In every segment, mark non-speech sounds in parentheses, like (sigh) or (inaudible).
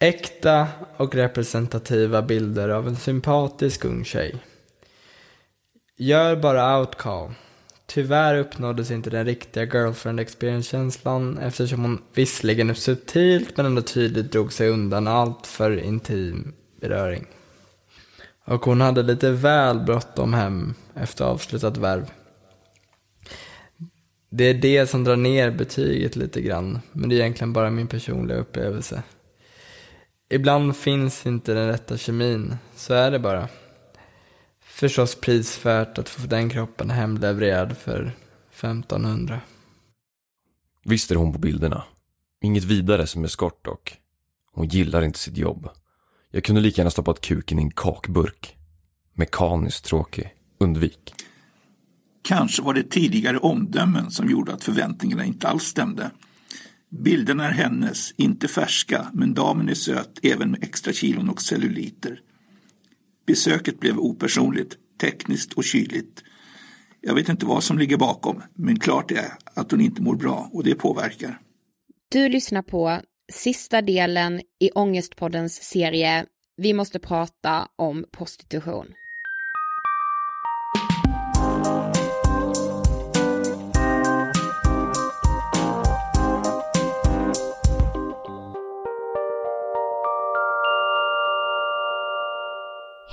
Äkta och representativa bilder av en sympatisk ung tjej. Gör bara outcall. Tyvärr uppnåddes inte den riktiga girlfriend experience-känslan eftersom hon visserligen subtilt men ändå tydligt drog sig undan allt för intim beröring. Och hon hade lite väl bråttom hem efter avslutat värv. Det är det som drar ner betyget lite grann, men det är egentligen bara min personliga upplevelse. Ibland finns inte den rätta kemin, så är det bara. Förstås prisvärt att få den kroppen hemlevererad för 1500. Visst är hon på bilderna. Inget vidare som eskort dock. Hon gillar inte sitt jobb. Jag kunde lika gärna stoppat kuken i en kakburk. Mekaniskt tråkig. Undvik. Kanske var det tidigare omdömen som gjorde att förväntningarna inte alls stämde. Bilderna är hennes, inte färska, men damen är söt även med extra kilon och celluliter. Besöket blev opersonligt, tekniskt och kyligt. Jag vet inte vad som ligger bakom, men klart är att hon inte mår bra och det påverkar. Du lyssnar på sista delen i Ångestpoddens serie Vi måste prata om prostitution.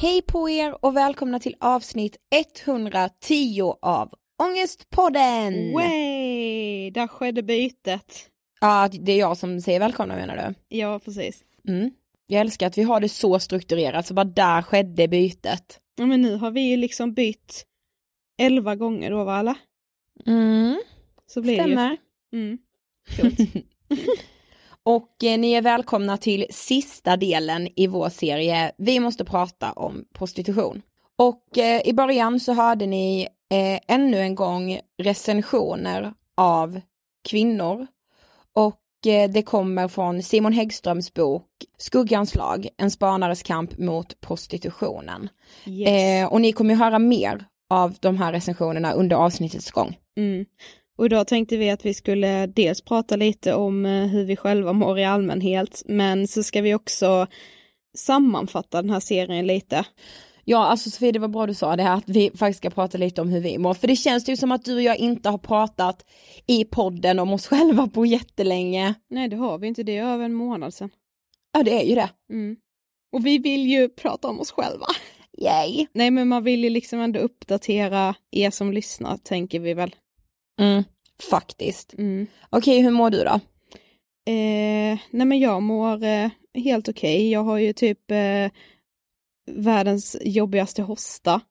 Hej på er och välkomna till avsnitt 110 av Ångestpodden! Way, där skedde bytet. Ja, det är jag som säger välkomna menar du? Ja, precis. Mm. Jag älskar att vi har det så strukturerat, så bara där skedde bytet. Ja men nu har vi ju liksom bytt elva gånger då va eller? Mm, Så blir stämmer. det ju. Mm. (laughs) Och eh, ni är välkomna till sista delen i vår serie Vi måste prata om prostitution. Och eh, i början så hörde ni eh, ännu en gång recensioner av kvinnor. Och eh, det kommer från Simon Häggströms bok Skuggans lag, en spanares kamp mot prostitutionen. Yes. Och ni kommer ju höra mer av de här recensionerna under avsnittets gång. Mm. Och idag tänkte vi att vi skulle dels prata lite om eh, hur vi själva mår i allmänhet, men så ska vi också sammanfatta den här serien lite. Ja, alltså Sofie, det var bra du sa det här att vi faktiskt ska prata lite om hur vi mår. För det känns ju som att du och jag inte har pratat i podden om oss (laughs) själva på jättelänge. Nej, det har vi inte, det är över en månad sedan. Ja, det är ju det. Mm. Och vi vill ju prata om oss själva. Yay! Nej, men man vill ju liksom ändå uppdatera er som lyssnar, tänker vi väl. Mm, faktiskt. Mm. Okej, hur mår du då? Eh, nej men jag mår eh, helt okej. Jag har ju typ eh, världens jobbigaste hosta.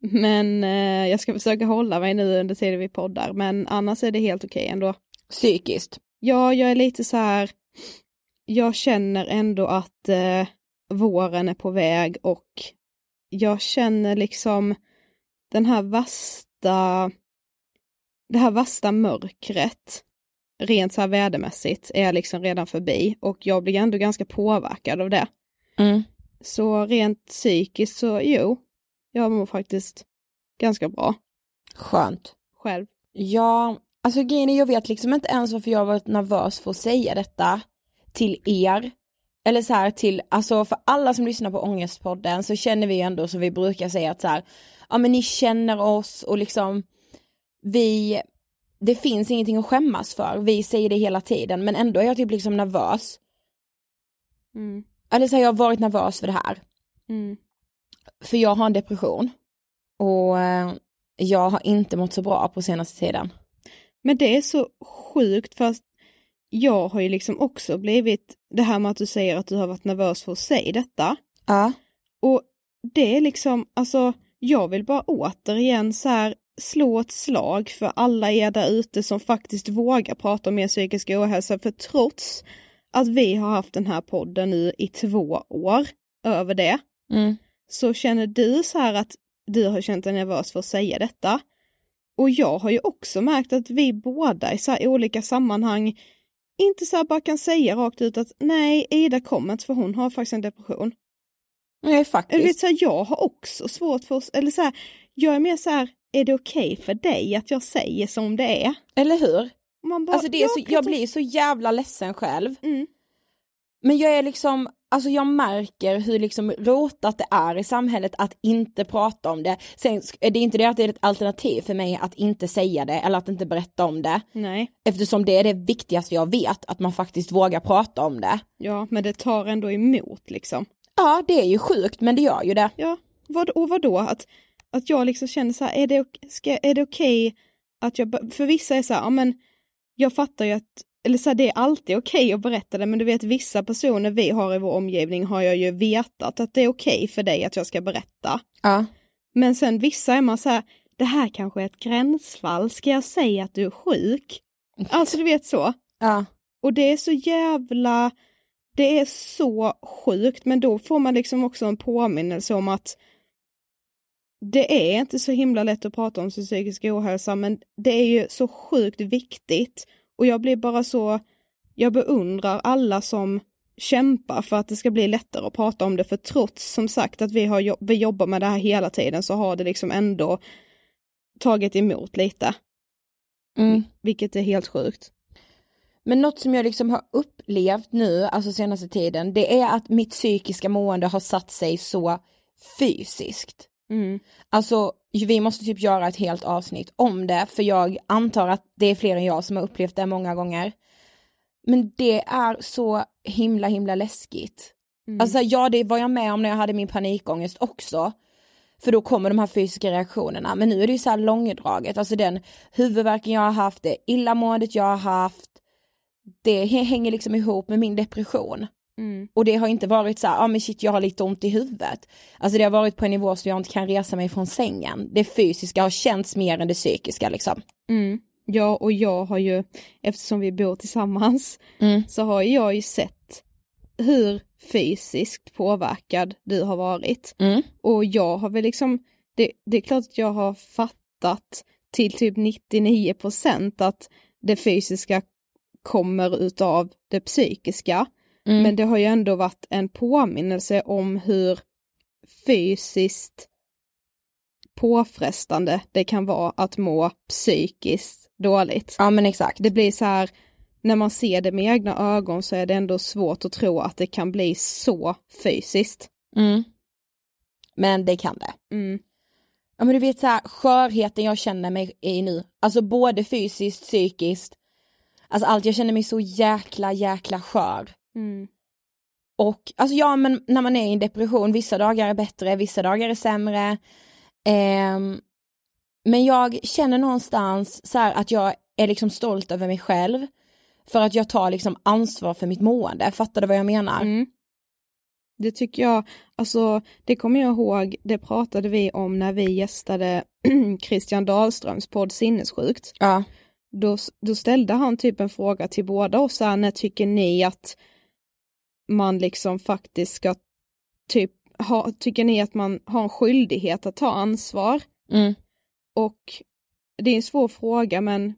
Men eh, jag ska försöka hålla mig nu under tiden vi poddar, men annars är det helt okej ändå. Psykiskt? Ja, jag är lite så här, jag känner ändå att eh, våren är på väg och jag känner liksom den här värsta, det här värsta mörkret, rent så här vädermässigt, är liksom redan förbi och jag blir ändå ganska påverkad av det. Mm. Så rent psykiskt så jo, jag mår faktiskt ganska bra Skönt. själv. Ja, alltså grejen jag vet liksom inte ens varför jag varit nervös för att säga detta till er. Eller så här till, alltså för alla som lyssnar på Ångestpodden så känner vi ändå som vi brukar säga att så här, ja men ni känner oss och liksom vi, det finns ingenting att skämmas för, vi säger det hela tiden men ändå är jag typ liksom nervös. Mm. Eller så har jag varit nervös för det här. Mm. För jag har en depression. Och eh, jag har inte mått så bra på senaste tiden. Men det är så sjukt fast jag har ju liksom också blivit det här med att du säger att du har varit nervös för att säga detta. Ja. Och det är liksom, alltså jag vill bara återigen så här slå ett slag för alla er där ute som faktiskt vågar prata om er psykiska ohälsa för trots att vi har haft den här podden nu i två år över det Mm. så känner du så här att du har känt dig nervös för att säga detta. Och jag har ju också märkt att vi båda i så här olika sammanhang inte så här bara kan säga rakt ut att nej, Ida kommer inte för hon har faktiskt en depression. Nej Eller faktiskt. så här, jag har också svårt för eller så här, jag är mer så här, är det okej för dig att jag säger som det är? Eller hur? Man bara, Alltså det är så, jag blir så jävla ledsen själv. Mm. Men jag är liksom, alltså jag märker hur liksom rotat det är i samhället att inte prata om det. Sen är det inte det att det är ett alternativ för mig att inte säga det eller att inte berätta om det. Nej, Eftersom det är det viktigaste jag vet, att man faktiskt vågar prata om det. ja, men det tar ändå emot liksom. Ja, det är ju sjukt men det gör ju det. Ja, vad, och vadå? Att, att jag liksom känner så här, är det, ok- ska, är det okej att jag, för vissa är så här, ja men jag fattar ju att, eller så här, det är alltid okej att berätta det, men du vet vissa personer vi har i vår omgivning har jag ju vetat att det är okej för dig att jag ska berätta. Ja. Men sen vissa är man så här, det här kanske är ett gränsfall, ska jag säga att du är sjuk? Alltså du vet så. Ja. Och det är så jävla, det är så sjukt, men då får man liksom också en påminnelse om att det är inte så himla lätt att prata om sin psykiska ohälsa, men det är ju så sjukt viktigt. Och jag blir bara så, jag beundrar alla som kämpar för att det ska bli lättare att prata om det, för trots som sagt att vi, har, vi jobbar med det här hela tiden så har det liksom ändå tagit emot lite, Mm. vilket är helt sjukt. Men något som jag liksom har upplevt nu, alltså senaste tiden, det är att mitt psykiska mående har satt sig så fysiskt. Mm. Alltså vi måste typ göra ett helt avsnitt om det, för jag antar att det är fler än jag som har upplevt det många gånger. Men det är så himla himla läskigt. Mm. Alltså ja, det var jag med om när jag hade min panikångest också. För då kommer de här fysiska reaktionerna, men nu är det ju så här långdraget, alltså den huvudvärken jag har haft, det illamåendet jag har haft, det hänger liksom ihop med min depression. Mm. Och det har inte varit så här, ja ah, men shit jag har lite ont i huvudet. Alltså det har varit på en nivå så jag inte kan resa mig från sängen. Det fysiska har känts mer än det psykiska liksom. Mm. Ja, och jag har ju, eftersom vi bor tillsammans, Mm. så har jag ju sett hur fysiskt påverkad du har varit. Mm. Och jag har väl liksom, det, det är klart att jag har fattat till typ 99 procent att det fysiska kommer utav det psykiska. Mm. Men det har ju ändå varit en påminnelse om hur fysiskt påfrestande det kan vara att må psykiskt dåligt. Ja men exakt. Det blir så här, när man ser det med egna ögon så är det ändå svårt att tro att det kan bli så fysiskt. Mm. Men det kan det. Mm. Ja men du vet så här, skörheten jag känner mig i nu, alltså både fysiskt, psykiskt, alltså allt, jag känner mig så jäkla jäkla skör. Mm. Och alltså ja men när man är i en depression, vissa dagar är bättre, vissa dagar är sämre. Ehm, men jag känner någonstans så här att jag är liksom stolt över mig själv. För att jag tar liksom ansvar för mitt mående, fattar du vad jag menar? Mm. Det tycker jag, alltså det kommer jag ihåg, det pratade vi om när vi gästade (clears throat) Christian Dahlströms podd Sinnessjukt. Ja. Då, då ställde han typ en fråga till båda oss här, när tycker ni att man liksom faktiskt ska typ ha, tycker ni att man har en skyldighet att ta ansvar? Mm. Och det är en svår fråga men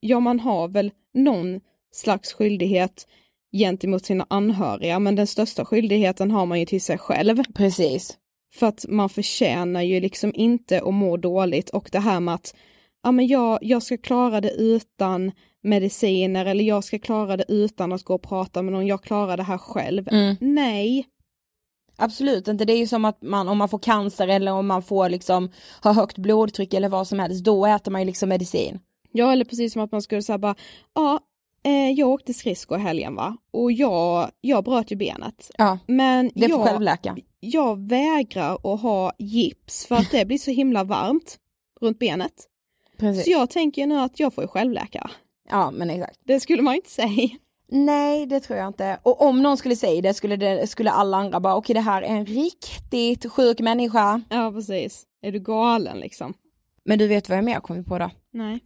ja man har väl någon slags skyldighet gentemot sina anhöriga men den största skyldigheten har man ju till sig själv. Precis. För att man förtjänar ju liksom inte att må dåligt och det här med att ja men jag, jag ska klara det utan mediciner eller jag ska klara det utan att gå och prata med någon, jag klarar det här själv. Mm. Nej, Absolut inte, det är ju som att man om man får cancer eller om man får liksom ha högt blodtryck eller vad som helst, då äter man ju liksom medicin. Ja, eller precis som att man skulle säga bara, ja, eh, jag åkte skridskor i helgen va, och jag, jag bröt ju benet. Ja, Men det får jag, självläka. jag vägrar att ha gips för att det blir så himla varmt runt benet. Precis. Så jag tänker nu att jag får ju självläka. Ja men exakt. Det skulle man inte säga. Nej det tror jag inte. Och om någon skulle säga det skulle, det, skulle alla andra bara okej det här är en riktigt sjuk människa. Ja, precis. Är du galen liksom? Men du vet vad jag mer kommit på då? Nej.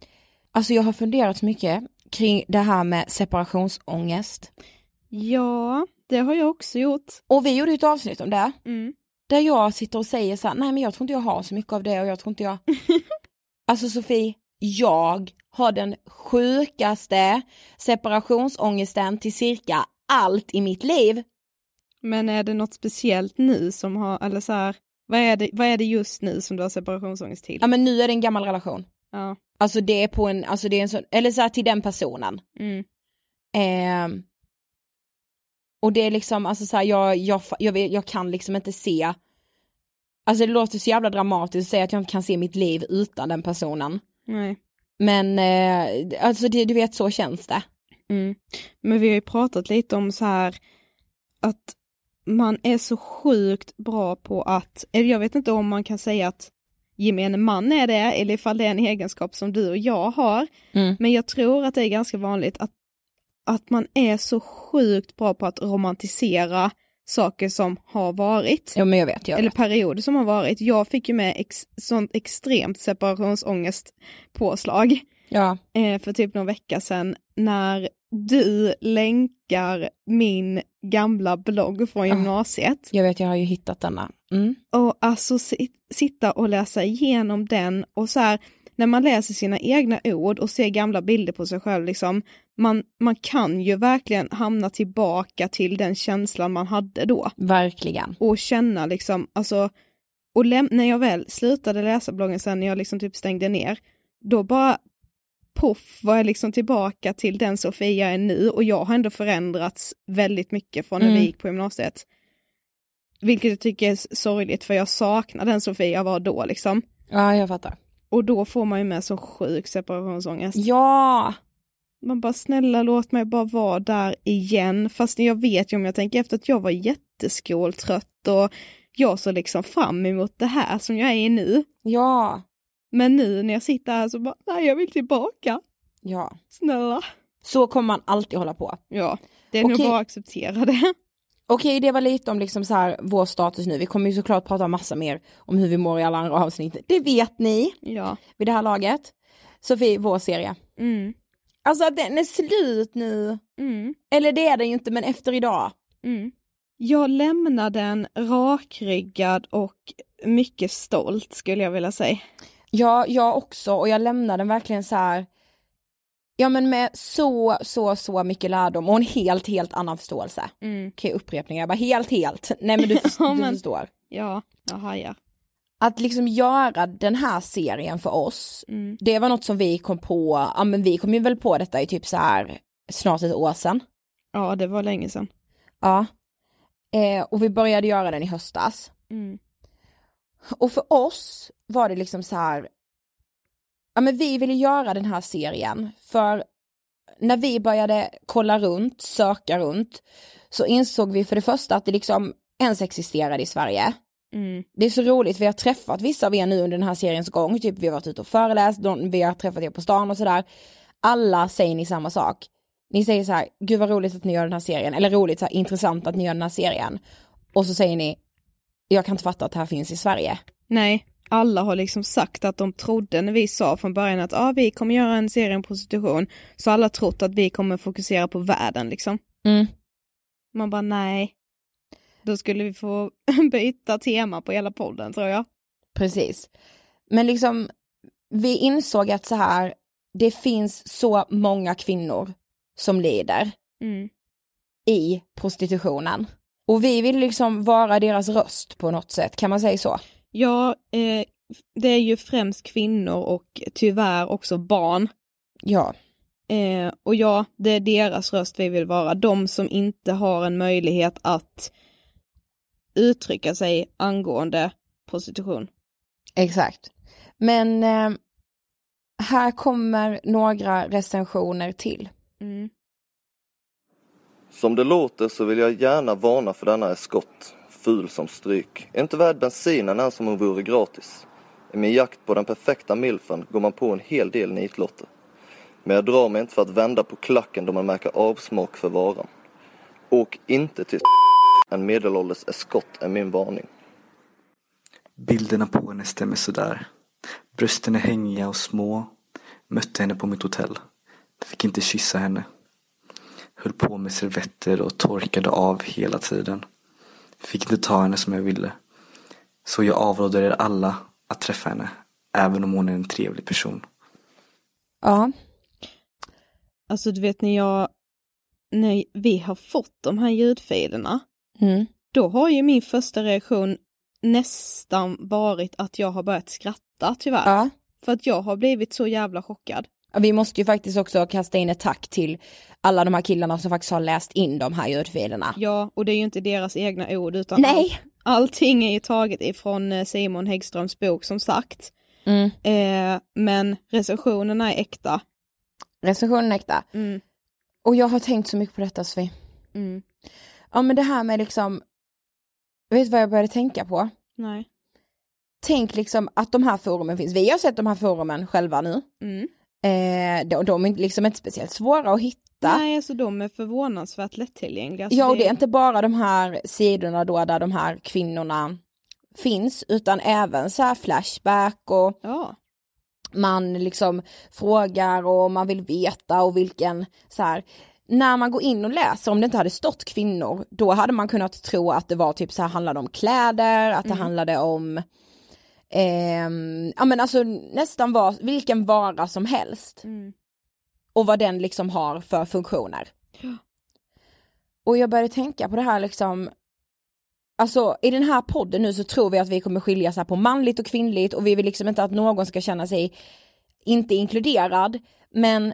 Alltså jag har funderat så mycket kring det här med separationsångest. Ja, det har jag också gjort. Och vi gjorde ju ett avsnitt om det. Mm. Där jag sitter och säger så här, nej men jag tror inte jag har så mycket av det och jag tror inte jag (laughs) Alltså Sofie, jag har den sjukaste separationsångesten till cirka allt i mitt liv. Men är det något speciellt nu som har, eller så här, vad är det, vad är det just nu som du har separationsångest till? Ja men nu är det en gammal relation. Ja. Alltså det är på en, alltså det är en sån, eller så här till den personen. Mm. Ehm, och det är liksom, alltså så här, jag, jag, jag, jag kan liksom inte se, alltså det låter så jävla dramatiskt att säga att jag inte kan se mitt liv utan den personen. Nej. Men eh, alltså det, du vet så känns det. Mm. Men vi har ju pratat lite om så här att man är så sjukt bra på att, eller jag vet inte om man kan säga att gemene man är det, eller ifall det är en egenskap som du och jag har. Mm. Men jag tror att det är ganska vanligt att, att man är så sjukt bra på att romantisera saker som har varit. Ja men jag vet, jag eller vet. perioder som har varit. Jag fick ju med ex, sånt extremt separationsångest påslag Ja, eh, för typ någon vecka sedan när du länkar min gamla blogg från gymnasiet. jag vet jag har ju hittat denna. Mm. Och alltså si- sitta och läsa igenom den och så här, när man läser sina egna ord och ser gamla bilder på sig själv, liksom, man, man kan ju verkligen hamna tillbaka till den känslan man hade då. Verkligen. Och känna liksom, alltså, och när jag väl slutade läsa bloggen sen, när jag liksom typ stängde ner, då bara poff var jag liksom tillbaka till den Sofia är nu och jag har ändå förändrats väldigt mycket från när Mm. vi gick på gymnasiet. Vilket jag tycker är sorgligt för jag saknar den Sofia var då liksom. Ja, jag fattar. Och då får man ju med så sjuk separationsångest. Ja, Man bara snälla låt mig bara vara där igen. Fast jag vet ju om jag tänker efter att jag var jätteskoltrött och jag såg liksom fram emot det här som jag är i nu. ja, Men nu när jag sitter här så bara, nej jag vill tillbaka. ja. Snälla. Så kommer man alltid hålla på. Ja, det är Okej. nog bara att acceptera det. Okej, det var lite om liksom så här vår status nu. Vi kommer ju såklart prata massa mer om hur vi mår i alla andra avsnitt. Det vet ni Ja. vid det här laget. Sofie, vår serie. Mm. Alltså den är slut nu. Mm. Eller det är den ju inte, men efter idag. Mm. Jag lämnar den rakryggad och mycket stolt skulle jag vilja säga. Ja, jag också och jag lämnar den verkligen så här. Ja men med så, så, så mycket lärdom och en helt, helt annan förståelse. Mm. Okej, upprepningar, jag bara helt, helt. Nej men du, (laughs) Ja, du förstår. Ja, jag hajar. Att liksom göra den här serien för oss, Mm. det var något som vi kom på, ja men vi kom ju väl på detta i typ så här snart ett år sedan. Ja, det var länge sedan. Ja. Eh, och vi började göra den i höstas. Mm. Och för oss var det liksom så här, ja men vi ville göra den här serien för när vi började kolla runt, söka runt, så insåg vi för det första att det liksom ens existerade i Sverige. Mm. Det är så roligt, vi har träffat vissa av er nu under den här seriens gång, typ vi har varit ute och föreläst, vi har träffat er på stan och sådär. Alla säger ni samma sak. Ni säger så här, gud vad roligt att ni gör den här serien, eller roligt, så här, intressant att ni gör den här serien. Och så säger ni, jag kan inte fatta att det här finns i Sverige. Nej, alla har liksom sagt att de trodde när vi sa från början att ah, vi kommer göra en serie om prostitution, så alla trott att vi kommer fokusera på världen liksom. Mm. Man bara nej. Då skulle vi få (laughs) byta tema på hela podden tror jag. Precis. Men liksom, vi insåg att så här, det finns så många kvinnor som lider Mm. i prostitutionen. Och vi vill liksom vara deras röst på något sätt, kan man säga så? Ja, eh, det är ju främst kvinnor och tyvärr också barn. Ja, Eh, och ja, det är deras röst vi vill vara. De som inte har en möjlighet att uttrycka sig angående prostitution. exakt. Men eh, här kommer några recensioner till. Mm. Som det låter så vill jag gärna varna för denna eskort. Ful som stryk. Inte värd bensinen ens om hon vore gratis. I min jakt på den perfekta milfen går man på en hel del nitlotter. Men jag drar mig inte för att vända på klacken då man märker avsmak för varan. Åk inte till en medelålders eskort är min varning. Bilderna på henne stämmer sådär. Brösten är hängiga och små. Mötte henne på mitt hotell. Fick inte kyssa henne. Höll på med servetter och torkade av hela tiden. Fick inte ta henne som jag ville. Så jag avråder er alla att träffa henne. Även om hon är en trevlig person. Ja, Alltså du vet när jag, när vi har fått de här ljudfilerna, mm. då har ju min första reaktion nästan varit att jag har börjat skratta tyvärr. ja. För att jag har blivit så jävla chockad. Vi måste ju faktiskt också kasta in ett tack till alla de här killarna som faktiskt har läst in de här ljudfilerna. Ja, och det är ju inte deras egna ord utan Nej! All, allting är ju taget ifrån eh, Simon Häggströms bok som sagt. Mm. Eh, men recensionerna är äkta. Recensionen är äkta. Mm. Och jag har tänkt så mycket på detta Sofie. Mm. Ja men det här med liksom, vet du vad jag började tänka på? Nej. Tänk liksom att de här forumen finns, vi har sett de här forumen själva nu. Mm. Eh, de, de är liksom inte speciellt svåra att hitta. Nej, alltså de är förvånansvärt lättillgängliga. Alltså, ja och det är inte bara de här sidorna då där de här kvinnorna finns utan även så här Flashback och Ja. man liksom frågar och man vill veta och vilken så här när man går in och läser, om det inte hade stått kvinnor, då hade man kunnat tro att det var typ så här handlade om kläder, att det handlade om ehm, ja men alltså nästan var, vilken vara som helst. Mm. Och vad den liksom har för funktioner. Ja. Och jag började tänka på det här liksom, alltså i den här podden nu så tror vi att vi kommer skilja så på manligt och kvinnligt och vi vill liksom inte att någon ska känna sig inte inkluderad, men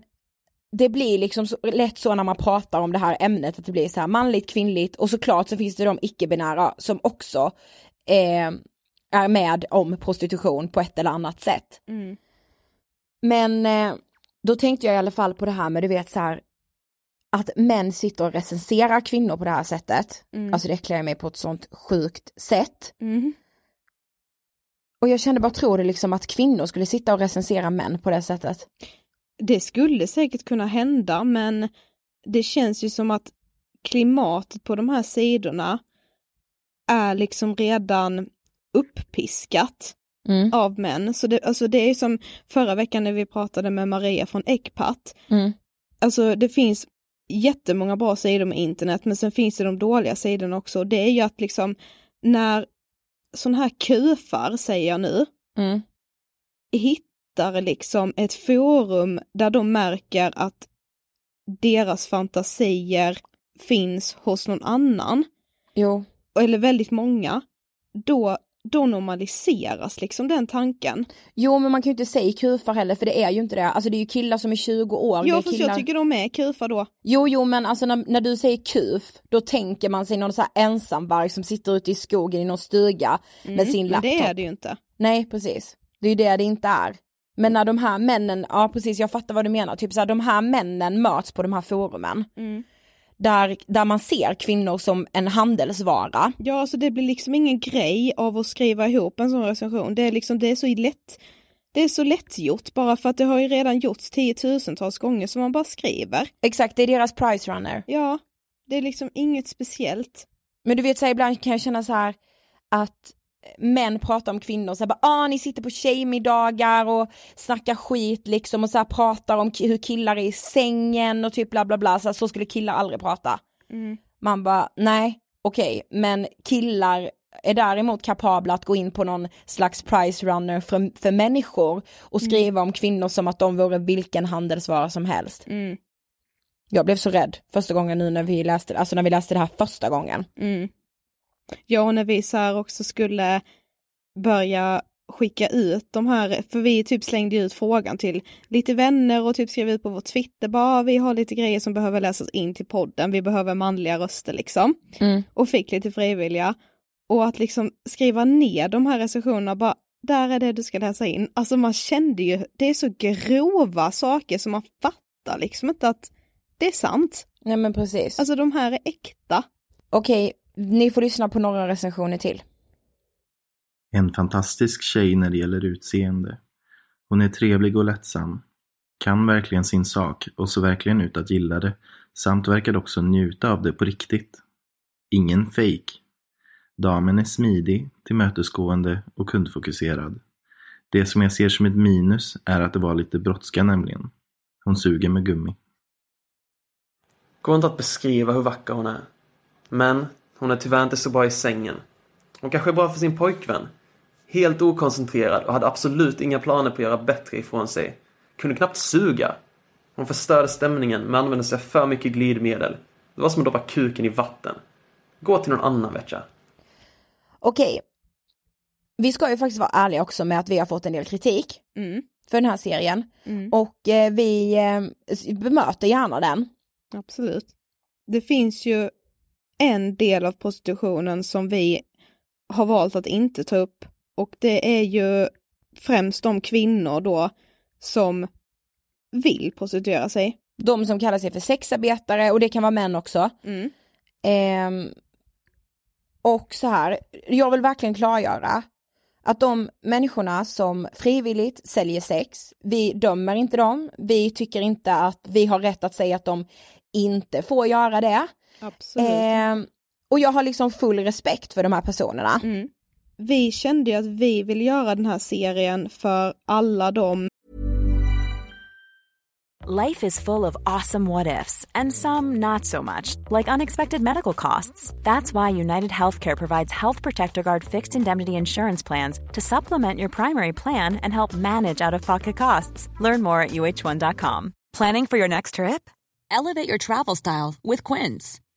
det blir liksom så, lätt så när man pratar om det här ämnet att det blir så här manligt, kvinnligt och såklart så finns det de icke-binära som också eh, är med om prostitution på ett eller annat sätt. Mm. Men eh, då tänkte jag i alla fall på det här med du vet så här att män sitter och recenserar kvinnor på det här sättet. Mm. Alltså det äcklar mig på ett sånt sjukt sätt. Mm. Och jag kände bara, tror det liksom att kvinnor skulle sitta och recensera män på det sättet? Det skulle säkert kunna hända men det känns ju som att klimatet på de här sidorna är liksom redan upppiskat Mm. av män. Så det, alltså det är som förra veckan när vi pratade med Maria från Eggpat. Mm. Alltså det finns jättemånga bra sidor med internet men sen finns det de dåliga sidorna också. Det är ju att liksom när sådana här kufar, säger jag nu, Mm. hittar liksom ett forum där de märker att deras fantasier finns hos någon annan, Jo. eller väldigt många, då, då normaliseras liksom den tanken. jo, men man kan ju inte säga kufar heller för det är ju inte det. Alltså det är ju killar som är 20 år. är fast killar... jag tycker de är kufar då. Jo, jo, men alltså när, när du säger kuf, då tänker man sig någon så här ensamvarg som sitter ute i skogen i någon stuga med sin Men laptop. det är det ju inte. Nej, precis. Det är ju det det inte är. Men när de här männen, ja precis jag fattar vad du menar, typ så här, de här männen möts på de här forumen. Mm. Där, där man ser kvinnor som en handelsvara. Ja, alltså det blir liksom ingen grej av att skriva ihop en sån recension. Det är liksom, det är så lätt, det är så lättgjort bara för att det har ju redan gjorts tiotusentals gånger så man bara skriver. Exakt, det är deras price runner. Ja, det är liksom inget speciellt. Men du vet så här, ibland kan jag känna så här att män pratar om kvinnor så här, bara, ah, ni sitter på tjejmiddagar och snackar skit liksom och så här pratar om hur killar är i sängen och typ bla bla bla, så, här, så skulle killar aldrig prata. Mm. Man bara, nej, okej, men killar är däremot kapabla att gå in på någon slags price runner för, för människor och skriva om kvinnor som att de vore vilken handelsvara som helst. Mm. Jag blev så rädd första gången nu när vi läste, alltså när vi läste det här första gången. Mm. Ja, och när vi så här också skulle börja skicka ut de här, för vi typ slängde ut frågan till lite vänner och typ skrev ut på vår Twitter, bara vi har lite grejer som behöver läsas in till podden, vi behöver manliga röster liksom. Mm. Och fick lite frivilliga. Och att liksom skriva ner de här recensionerna, bara där är det du ska läsa in. Alltså man kände ju, det är så grova saker som man fattar liksom inte att det är sant. Nej men precis. Alltså de här är äkta. Okej, ni får lyssna på några recensioner till. En fantastisk tjej när det gäller utseende. Hon är trevlig och lättsam. Kan verkligen sin sak och så verkligen ut att gilla det samt verkar också njuta av det på riktigt. Ingen fake. Damen är smidig, tillmötesgående och kundfokuserad. Det som jag ser som ett minus är att det var lite brådska nämligen. Hon suger med gummi. Går inte att beskriva hur vacker hon är. Men hon är tyvärr inte så bra i sängen. Hon kanske är bra för sin pojkvän. Helt okoncentrerad och hade absolut inga planer på att göra bättre ifrån sig. Kunde knappt suga. Hon förstörde stämningen med att använda sig av för mycket glidmedel. Det var som att doppa kuken i vatten. Gå till någon annan vet jag. Okej, vi ska ju faktiskt vara ärliga också med att vi har fått en del kritik Mm. för den här serien. Mm. Och eh, vi eh, bemöter gärna den. Absolut. Det finns ju en del av prostitutionen som vi har valt att inte ta upp och det är ju främst de kvinnor då som vill prostituera sig. De som kallar sig för sexarbetare och det kan vara män också. Mm. Ehm, och så här, jag vill verkligen klargöra att de människorna som frivilligt säljer sex, vi dömer inte dem, vi tycker inte att vi har rätt att säga att de inte får göra det. Absolut. Ehm, och jag har liksom full respekt för de här personerna. Mm. Vi kände ju att vi vill göra den här serien för alla de Life is full of awesome what ifs, and some not so much, like unexpected medical costs. That's why United Healthcare provides Health Protector Guard fixed indemnity insurance plans to supplement your primary plan and help manage out of pocket costs. Learn more at uh1.com. Planning for your next trip? Elevate your travel style with Quince.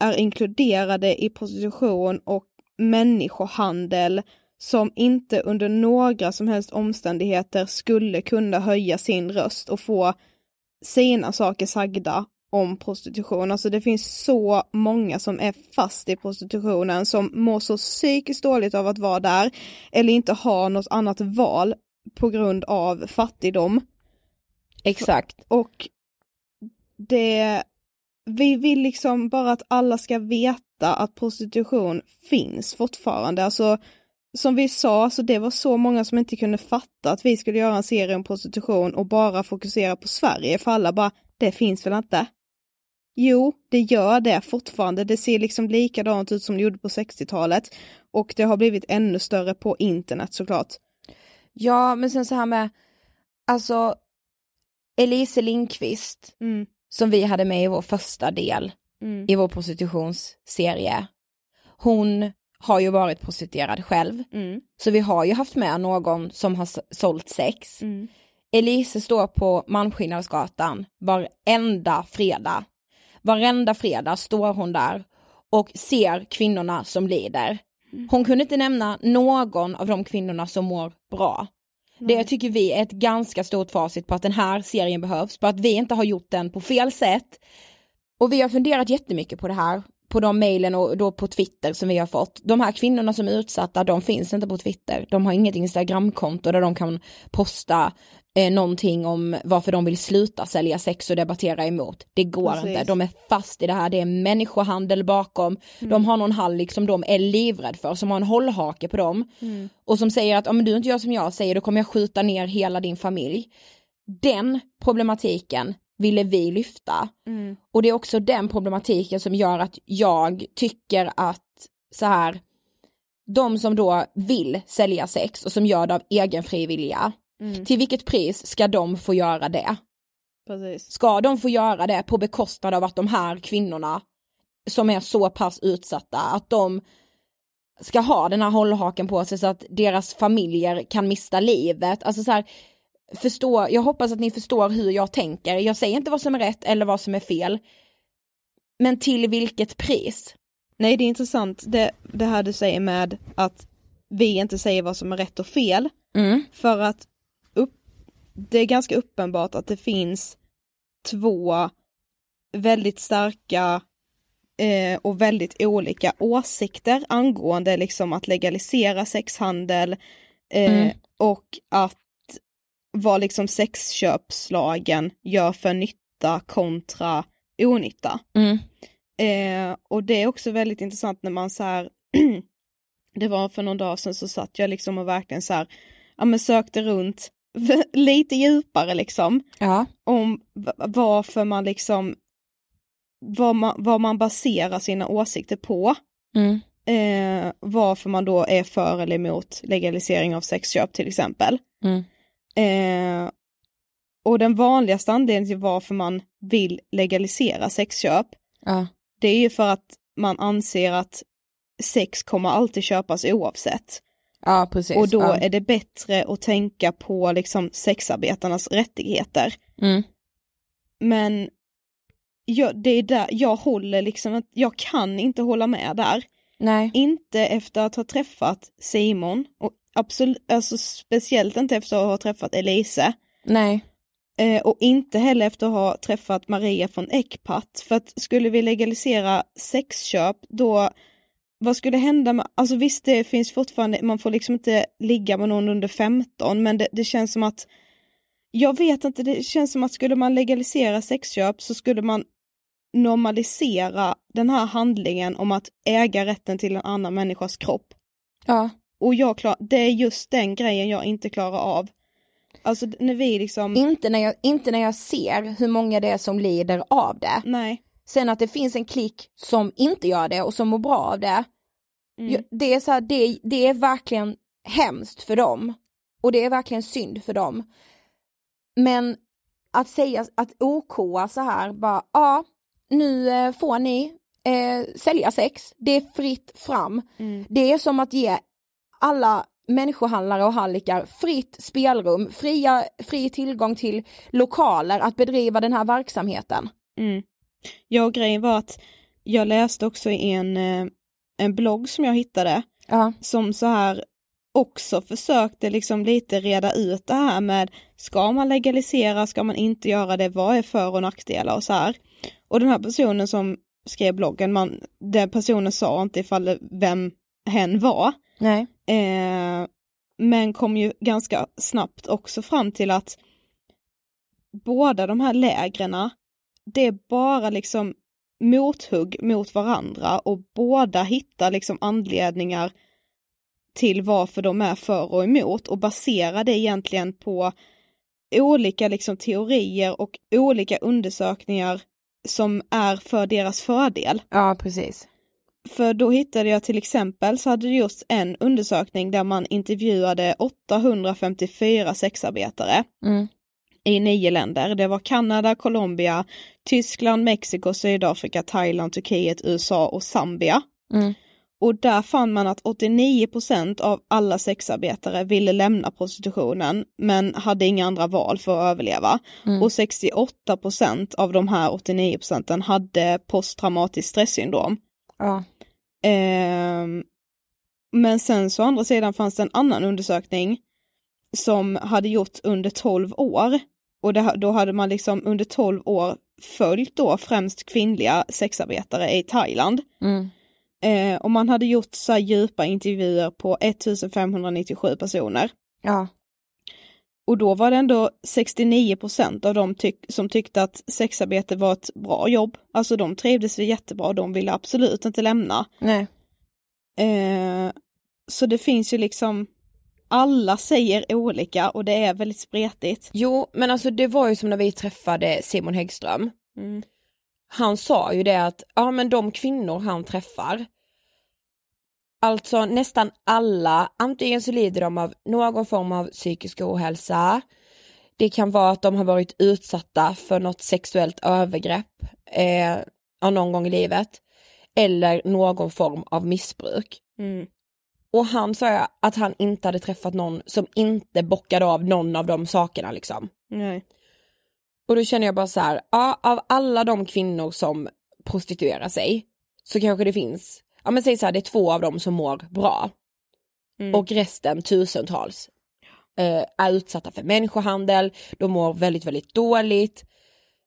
är inkluderade i prostitution och människohandel som inte under några som helst omständigheter skulle kunna höja sin röst och få sina saker sagda om prostitution. Alltså det finns så många som är fast i prostitutionen som mår så psykiskt dåligt av att vara där eller inte har något annat val på grund av fattigdom. Exakt. Och det, vi vill liksom bara att alla ska veta att prostitution finns fortfarande. Alltså som vi sa, så det var så många som inte kunde fatta att vi skulle göra en serie om prostitution och bara fokusera på Sverige, för alla bara, det finns väl inte? Jo, det gör det fortfarande. Det ser liksom likadant ut som det gjorde på 60-talet. Och det har blivit ännu större på internet såklart. Ja, men sen så här med, alltså Elise Lindqvist, Mm. Som vi hade med i vår första del Mm. i vår prostitutionsserie. Hon har ju varit prostituerad själv, Mm. så vi har ju haft med någon som har sålt sex. Mm. Elise står på Malmskillnadsgatan varenda fredag. Varenda fredag står hon där och ser kvinnorna som lider. Hon kunde inte nämna någon av de kvinnorna som mår bra. Det tycker vi är ett ganska stort facit på att den här serien behövs, på att vi inte har gjort den på fel sätt. Och vi har funderat jättemycket på det här, på de mejlen och då på Twitter som vi har fått. De här kvinnorna som är utsatta, de finns inte på Twitter. De har inget Instagramkonto där de kan posta eh, någonting om varför de vill sluta sälja sex och debattera emot. Det går Precis. inte, de är fast i det här, det är människohandel bakom. De har någon hallick som de är livrädd för, som har en hållhake på dem. Och som säger att om du inte gör som jag säger då kommer jag skjuta ner hela din familj. Den problematiken ville vi lyfta. Mm. Och det är också den problematiken som gör att jag tycker att så här, de som då vill sälja sex och som gör det av egen fri vilja, Mm. till vilket pris ska de få göra det? Precis. Ska de få göra det på bekostnad av att de här kvinnorna som är så pass utsatta, att de ska ha den här hållhaken på sig så att deras familjer kan mista livet. Alltså så här, förstå, jag hoppas att ni förstår hur jag tänker. Jag säger inte vad som är rätt eller vad som är fel. Men till vilket pris? Nej, det är intressant det, det här du säger med att vi inte säger vad som är rätt och fel. Mm. För att upp, det är ganska uppenbart att det finns två väldigt starka eh, och väldigt olika åsikter angående liksom att legalisera sexhandel eh, Mm. och att vad liksom sexköpslagen gör för nytta kontra onytta. Mm. Eh, och det är också väldigt intressant när man så här, (clears throat) det var för någon dag sedan så satt jag liksom och verkligen så här, ja men sökte runt (laughs) lite djupare liksom, Ja. om varför man liksom, vad man, vad man baserar sina åsikter på. Mm. Eh, varför man då är för eller emot legalisering av sexköp till exempel. Mm. Eh, och den vanligaste anledningen till varför man vill legalisera sexköp Ja. det är ju för att man anser att sex kommer alltid köpas oavsett. Ja, precis. och då ja. är det bättre att tänka på liksom sexarbetarnas rättigheter. Mm. Men jag, det är där, jag håller liksom, att jag kan inte hålla med där. Nej. Inte efter att ha träffat Simon och absolut, alltså speciellt inte efter att ha träffat Elise. Nej. Eh, och inte heller efter att ha träffat Maria från Ecpat. För att skulle vi legalisera sexköp då, vad skulle hända med, alltså visst det finns fortfarande, man får liksom inte ligga med någon under 15 men det, det känns som att, jag vet inte, det känns som att skulle man legalisera sexköp så skulle man normalisera den här handlingen om att äga rätten till en annan människas kropp. Ja. Och jag klar, det är just den grejen jag inte klarar av. Alltså när vi liksom... Inte när, jag, inte när jag ser hur många det är som lider av det. Nej. Sen att det finns en klick som inte gör det och som mår bra av det. Mm. Det, är så här, det, det är verkligen hemskt för dem. Och det är verkligen synd för dem. Men att säga att OKa så här, bara ja, nu eh, får ni eh, sälja sex, det är fritt fram. Mm. Det är som att ge alla människohandlare och hallickar fritt spelrum, fria, fri tillgång till lokaler att bedriva den här verksamheten. Mm. Ja, grejen var att jag läste också i en, eh, en blogg som jag hittade, Ja. som så här också försökte liksom lite reda ut det här med ska man legalisera, ska man inte göra det, vad är för och nackdelar och så här. Och den här personen som skrev bloggen, man, den personen sa inte ifall vem hen var, Nej eh, men kom ju ganska snabbt också fram till att båda de här lägrena, det är bara liksom mothugg mot varandra och båda hittar liksom anledningar till varför de är för och emot och baserar det egentligen på olika liksom teorier och olika undersökningar som är för deras fördel. Ja, precis. För då hittade jag till exempel så hade det gjorts en undersökning där man intervjuade 854 sexarbetare Mm. i nio länder. Det var Kanada, Colombia, Tyskland, Mexiko, Sydafrika, Thailand, Turkiet, USA och Zambia. Mm. Och där fann man att 89% av alla sexarbetare ville lämna prostitutionen men hade inga andra val för att överleva. Mm. Och 68% av de här 89 procenten hade posttraumatiskt stresssyndrom. Ja. Ehm, men sen så å andra sidan fanns det en annan undersökning som hade gjorts under 12 år. Och det, då hade man liksom under 12 år följt då främst kvinnliga sexarbetare i Thailand. Mm. Eh, och man hade gjort så här djupa intervjuer på 1597 personer. Ja. Och då var det ändå 69% av dem tyck som tyckte att sexarbete var ett bra jobb. Alltså de trivdes jättebra och de ville absolut inte lämna. Nej. Eh, så det finns ju liksom, alla säger olika och det är väldigt spretigt. Jo, men alltså det var ju som när vi träffade Simon Häggström. Mm. Han sa ju det att, ja men de kvinnor han träffar, alltså nästan alla, antingen så lider de av någon form av psykisk ohälsa, det kan vara att de har varit utsatta för något sexuellt övergrepp eh, någon gång i livet, eller någon form av missbruk. Mm. Och han sa att han inte hade träffat någon som inte bockade av någon av de sakerna liksom. Nej. Och då känner jag bara så här, ja, av alla de kvinnor som prostituerar sig så kanske det finns, ja men säg så här, det är två av dem som mår bra. Mm. Och resten, tusentals, eh, är utsatta för människohandel, de mår väldigt, väldigt dåligt.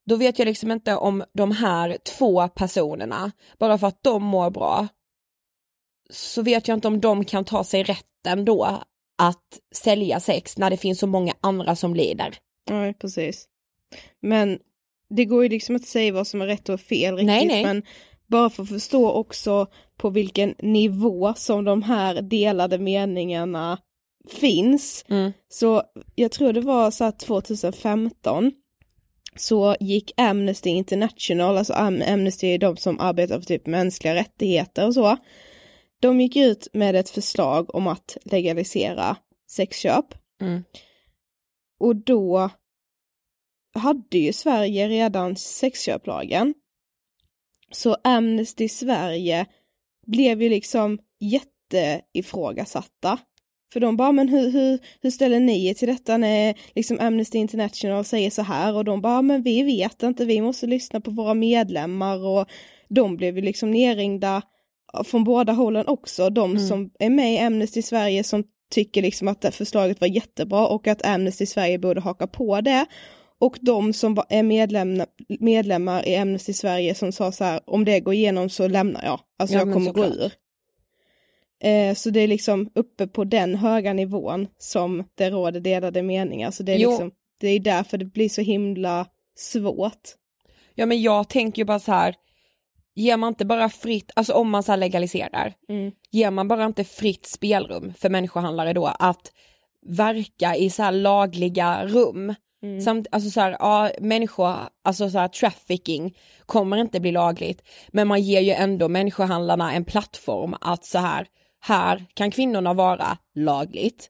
Då vet jag liksom inte om de här två personerna, bara för att de mår bra, så vet jag inte om de kan ta sig rätten då att sälja sex när det finns så många andra som lider. Nej, precis. Men det går ju liksom inte att säga vad som är rätt och fel riktigt, Nej, nej. men bara för att förstå också på vilken nivå som de här delade meningarna finns. Mm. Så jag tror det var så att 2015 så gick Amnesty International, alltså Am- Amnesty är de som arbetar för typ mänskliga rättigheter och så. De gick ut med ett förslag om att legalisera sexköp. Mm. Och då hade ju Sverige redan sexköplagen. Så Amnesty Sverige blev ju liksom jätteifrågasatta. För de bara, men hur, hur, hur ställer ni er till detta när liksom Amnesty International säger så här? Och de bara, men vi vet inte, vi måste lyssna på våra medlemmar och de blev ju liksom nerringda från båda hållen också. De Mm. som är med i Amnesty Sverige som tycker liksom att det förslaget var jättebra och att Amnesty Sverige borde haka på det. Och de som var- är medlemmar, medlemmar i Amnesty Sverige som sa så här, om det går igenom så lämnar jag. Alltså Ja, jag kommer gå ur. Eh, så det är liksom uppe på den höga nivån som det råder delade meningar. Så det är Jo. liksom, det är därför det blir så himla svårt. Ja men jag tänker ju bara så här, ger man inte bara fritt, alltså om man så här legaliserar, Mm. ger man bara inte fritt spelrum för människohandlare då att verka i så här lagliga rum Mm. Samt, alltså så här, ja, människor, alltså så här, trafficking kommer inte bli lagligt. Men man ger ju ändå människohandlarna en plattform att så här, här kan kvinnorna vara lagligt.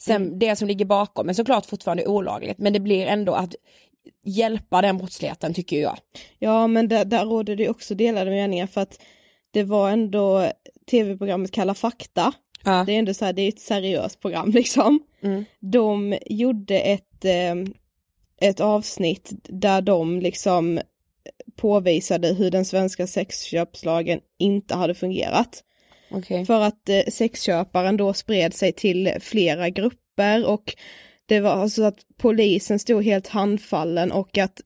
Sen mm. det som ligger bakom är såklart fortfarande olagligt, men det blir ändå att hjälpa den brottsligheten tycker jag. Ja, men där, där råder det också delade meningar för att det var ändå tv-programmet Kalla fakta. Ja. Det är ändå så här, det är ett seriöst program (laughs) liksom. Mm. De gjorde ett, eh, ett avsnitt där de liksom påvisade hur den svenska sexköpslagen inte hade fungerat. Okay. För att eh, sexköparen då spred sig till flera grupper och det var alltså att polisen stod helt handfallen och att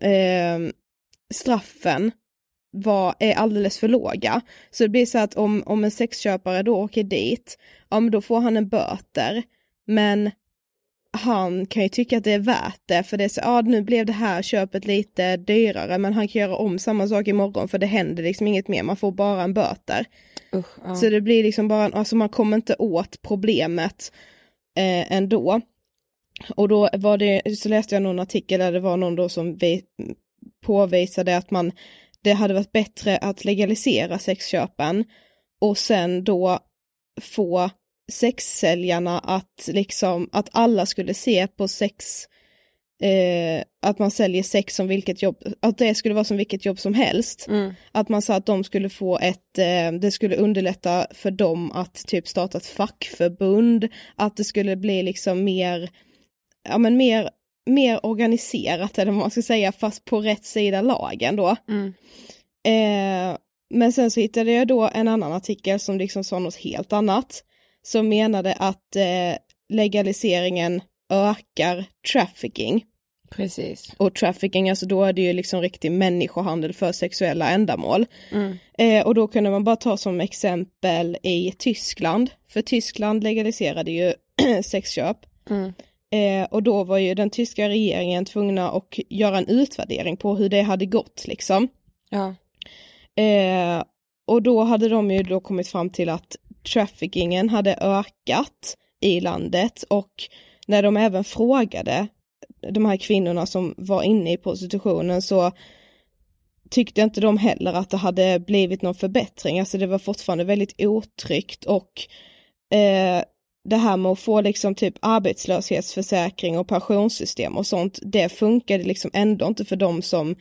eh, straffen var, är alldeles för låga. Så det blir så att om, om en sexköpare då åker dit, ja men då får han en böter. Men han kan ju tycka att det är värt det för det är så, ja nu blev det här köpet lite dyrare men han kan göra om samma sak imorgon för det händer liksom inget mer, man får bara en böter. Usch, ja. Så det blir liksom bara, alltså man kommer inte åt problemet eh, ändå. Och då var det, så läste jag någon artikel där det var någon då som vi, påvisade att man, det hade varit bättre att legalisera sexköpen och sen då få sexsäljarna att liksom, att alla skulle se på sex, eh, att man säljer sex som vilket jobb, att det skulle vara som vilket jobb som helst. Mm. Att man sa att de skulle få ett, eh, det skulle underlätta för dem att typ starta ett fackförbund, att det skulle bli liksom mer, ja men mer, mer organiserat eller vad man ska säga, fast på rätt sida lagen då. Mm. Eh, men sen så hittade jag då en annan artikel som liksom sa något helt annat som menade att eh, legaliseringen ökar trafficking. Precis. Och trafficking, alltså då är det ju liksom riktig människohandel för sexuella ändamål. Mm. Eh, och då kunde man bara ta som exempel i Tyskland, för Tyskland legaliserade ju (clears throat) sexköp. Mm. Eh, och då var ju den tyska regeringen tvungna att göra en utvärdering på hur det hade gått liksom. Ja. Eh, och då hade de ju då kommit fram till att traffickingen hade ökat i landet och när de även frågade de här kvinnorna som var inne i prostitutionen så tyckte inte de heller att det hade blivit någon förbättring, alltså det var fortfarande väldigt otryggt och eh, det här med att få liksom typ arbetslöshetsförsäkring och pensionssystem och sånt, det funkade liksom ändå inte för de som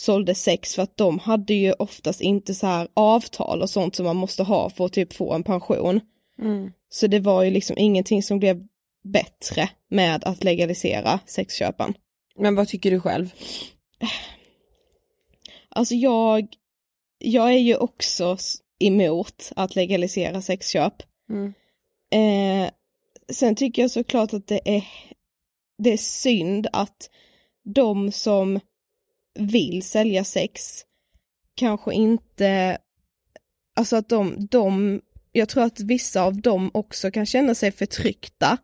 sålde sex för att de hade ju oftast inte så här avtal och sånt som man måste ha för att typ få en pension. Mm. Så det var ju liksom ingenting som blev bättre med att legalisera sexköpen. Men vad tycker du själv? Alltså jag, jag är ju också emot att legalisera sexköp. Mm. Eh, sen tycker jag såklart att det är, det är synd att de som vill sälja sex kanske inte, alltså att de, de, jag tror att vissa av dem också kan känna sig förtryckta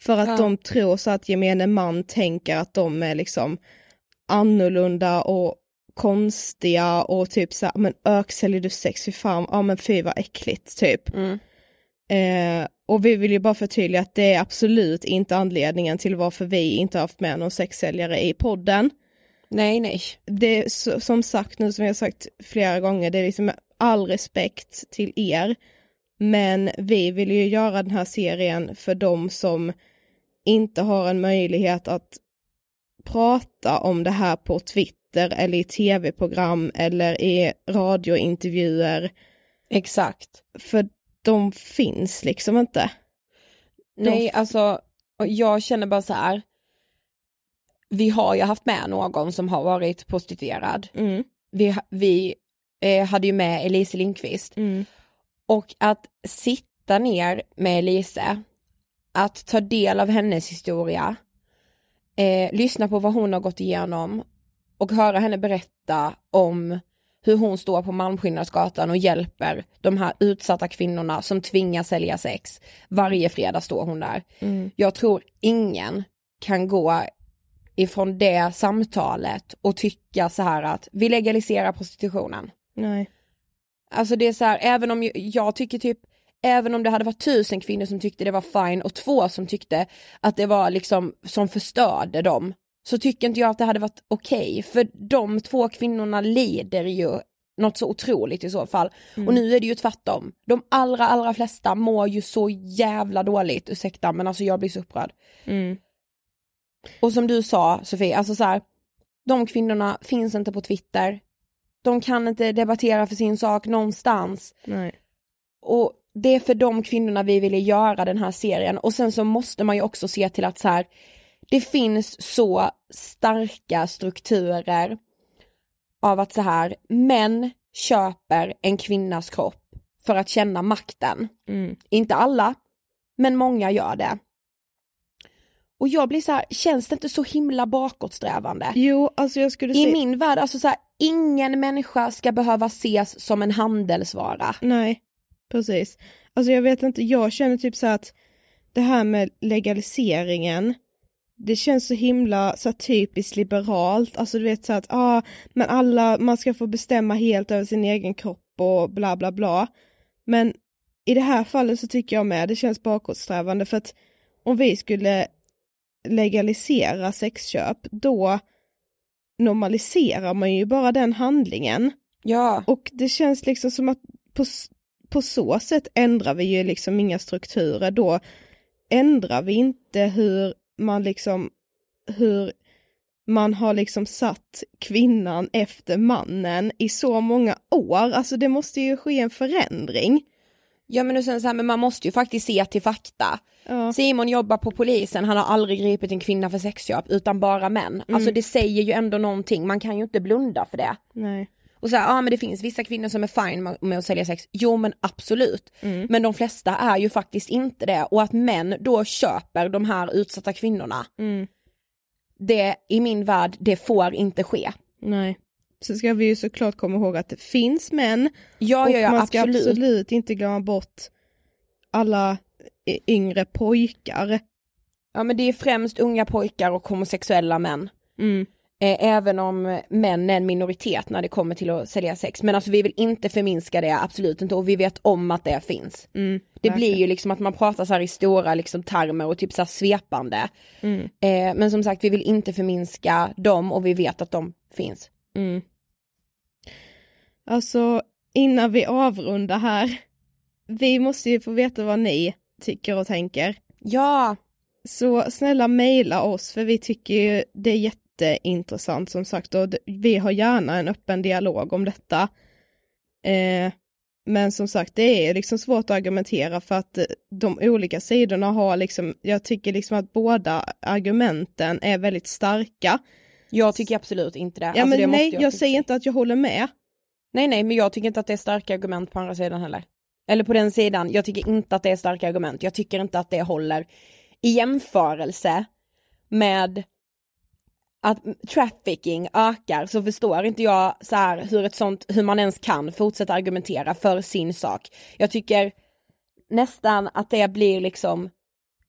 för att ja. de tror så att gemene man tänker att de är liksom annorlunda och konstiga och typ så men ök säljer du sex, fy fan, ja men fy vad äckligt typ. Mm. Eh, och vi vill ju bara förtydliga att det är absolut inte anledningen till varför vi inte haft med någon sexsäljare i podden. Nej, nej. Det är som sagt nu som jag sagt flera gånger, det är liksom all respekt till er. Men vi vill ju göra den här serien för de som inte har en möjlighet att prata om det här på Twitter eller i tv-program eller i radiointervjuer. Exakt. För de finns liksom inte. Nej, alltså jag känner bara så här vi har ju haft med någon som har varit prostituerad. Mm. Vi, vi eh, hade ju med Elise Lindqvist. Mm. Och att sitta ner med Elise, att ta del av hennes historia, eh, lyssna på vad hon har gått igenom och höra henne berätta om hur hon står på Malmskillnadsgatan och hjälper de här utsatta kvinnorna som tvingas sälja sex. Varje fredag står hon där. Mm. Jag tror ingen kan gå ifrån det samtalet och tycka så här att vi legaliserar prostitutionen. Nej. Alltså det är så här, även om jag tycker typ, även om det hade varit tusen kvinnor som tyckte det var fine och två som tyckte att det var liksom, som förstörde dem så tycker inte jag att det hade varit okej. För de två kvinnorna lider ju något så otroligt i så fall. Mm. Och nu är det ju tvärtom. De allra, allra flesta mår ju så jävla dåligt, ursäkta men alltså jag blir så upprörd. Mm. Och som du sa Sofie, alltså så här, de kvinnorna finns inte på Twitter. De kan inte debattera för sin sak någonstans. Nej. Och det är för de kvinnorna vi ville göra den här serien och sen så måste man ju också se till att så här, det finns så starka strukturer av att så här, män köper en kvinnas kropp för att känna makten. Mm. Inte alla, men många gör det. Och jag blir så här, känns det inte så himla bakåtsträvande? Jo, alltså jag skulle I säga... min värld, alltså så här, ingen människa ska behöva ses som en handelsvara. Nej, precis. Alltså jag vet inte, jag känner typ så här att det här med legaliseringen, det känns så himla så här, typiskt liberalt, alltså du vet så här att, ja, ah, men alla, man ska få bestämma helt över sin egen kropp och bla bla bla. Men i det här fallet så tycker jag med, det känns bakåtsträvande för att om vi skulle legalisera sexköp, då normaliserar man ju bara den handlingen. Ja. Och det känns liksom som att på, på så sätt ändrar vi ju liksom inga strukturer, då ändrar vi inte hur man liksom, hur man har liksom satt kvinnan efter mannen i så många år, alltså det måste ju ske en förändring. Ja men och sen så här, men man måste ju faktiskt se till fakta. Ja. Simon jobbar på polisen, han har aldrig gripit en kvinna för sexköp utan bara män. Mm. Alltså det säger ju ändå någonting, man kan ju inte blunda för det. Nej. Och så här, ja men det finns vissa kvinnor som är fine med, att sälja sex, jo men absolut. Mm. Men de flesta är ju faktiskt inte det och att män då köper de här utsatta kvinnorna, Mm. det i min värld, det får inte ske. Nej. Så ska vi ju såklart komma ihåg att det finns män Ja, och ja, ja, man ska absolut. absolut. inte glömma bort alla yngre pojkar. Ja men det är främst unga pojkar och homosexuella män. Mm. Eh, även om män är en minoritet när det kommer till att sälja sex. Men alltså vi vill inte förminska det, absolut inte. Och vi vet om att det finns. Mm, det verkligen. blir ju liksom att man pratar så här i stora liksom termer och typ så här svepande. Mm. Eh, men som sagt, vi vill inte förminska dem och vi vet att de finns. Mm. Alltså innan vi avrundar här, vi måste ju få veta vad ni tycker och tänker. Ja! Så snälla mejla oss för vi tycker ju det är jätteintressant som sagt och vi har gärna en öppen dialog om detta. Eh, men som sagt det är liksom svårt att argumentera för att eh, de olika sidorna har liksom, jag tycker liksom att båda argumenten är väldigt starka. Jag tycker absolut inte det. Ja Alltså, men det nej, jag, faktiskt säger säga. inte att jag håller med. Nej nej, men jag tycker inte att det är starka argument på andra sidan heller. Eller på den sidan, jag tycker inte att det är starka argument. Jag tycker inte att det håller i jämförelse med att trafficking ökar så förstår inte jag så här hur ett sånt, hur man ens kan fortsätta argumentera för sin sak. Jag tycker nästan att det blir liksom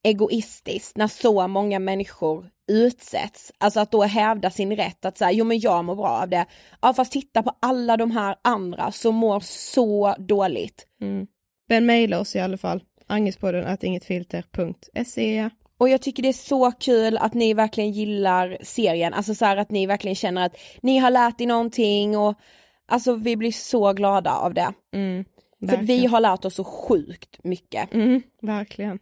egoistiskt när så många människor utsätts. Alltså att då hävda sin rätt att säga, jo men jag mår bra av det. Ja fast titta på alla de här andra som mår så dåligt. Mm. Men mejla oss i alla fall. Angespodden att ingetfilter.se Och jag tycker det är så kul att ni verkligen gillar serien, alltså så här att ni verkligen känner att ni har lärt er någonting och alltså vi blir så glada av det. Mm, För vi har lärt oss så sjukt mycket. Mm, verkligen.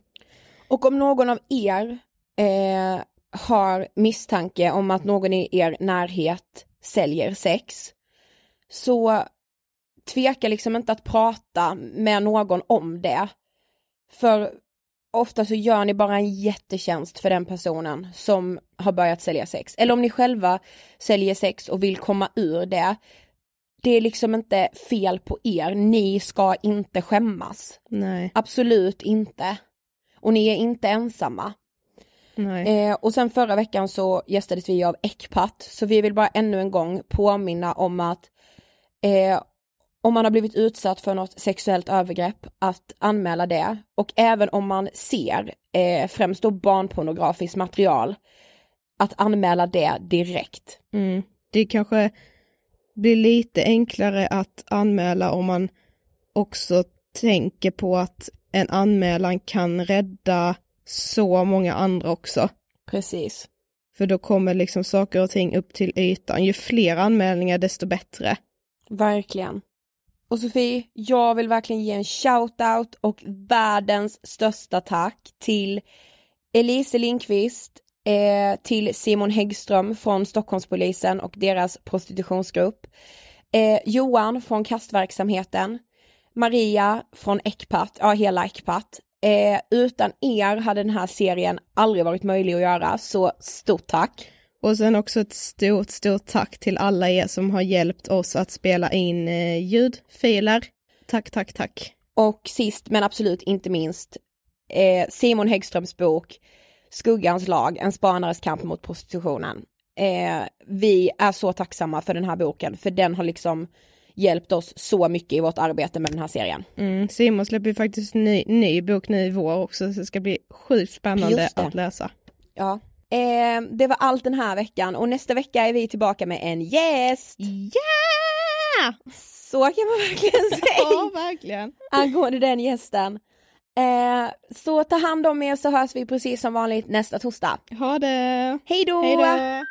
Och om någon av er eh, har misstanke om att någon i er närhet säljer sex, så tveka liksom inte att prata med någon om det. För ofta så gör ni bara en jättetjänst för den personen som har börjat sälja sex. Eller om ni själva säljer sex och vill komma ur det. Det är liksom inte fel på er, ni ska inte skämmas. Nej. Absolut inte. Och ni är inte ensamma. Eh, och sen förra veckan så gästades vi av Ecpat, så vi vill bara ännu en gång påminna om att eh, om man har blivit utsatt för något sexuellt övergrepp, att anmäla det. Och även om man ser, eh, främst då barnpornografiskt material, att anmäla det direkt. Mm. Det kanske blir lite enklare att anmäla om man också tänker på att en anmälan kan rädda så många andra också. Precis. För då kommer liksom saker och ting upp till ytan. Ju fler anmälningar desto bättre. Verkligen. Och Sofie, jag vill verkligen ge en shout-out och världens största tack till Elise Lindqvist, eh, till Simon Häggström från Stockholmspolisen och deras prostitutionsgrupp, eh, Johan från kastverksamheten, Maria från Ecpat, ja hela Ecpat. Eh, utan er hade den här serien aldrig varit möjlig att göra, så stort tack! Och sen också ett stort, stort tack till alla er som har hjälpt oss att spela in eh, ljudfiler. Tack, tack, tack. Och sist men absolut inte minst eh, Simon Häggströms bok Skuggans lag, en spanares kamp mot prostitutionen. Eh, vi är så tacksamma för den här boken för den har liksom hjälpt oss så mycket i vårt arbete med den här serien. Mm, Simon släpper ju faktiskt ny, ny bok nu i vår också så det ska bli sjukt spännande att läsa. Ja, Eh, det var allt den här veckan och nästa vecka är vi tillbaka med en gäst. Yeah! Så kan man verkligen (laughs) säga. ja, verkligen. Angående den gästen. Eh, så ta hand om er så hörs vi precis som vanligt nästa torsdag. Ha det! Hej då! Hej då!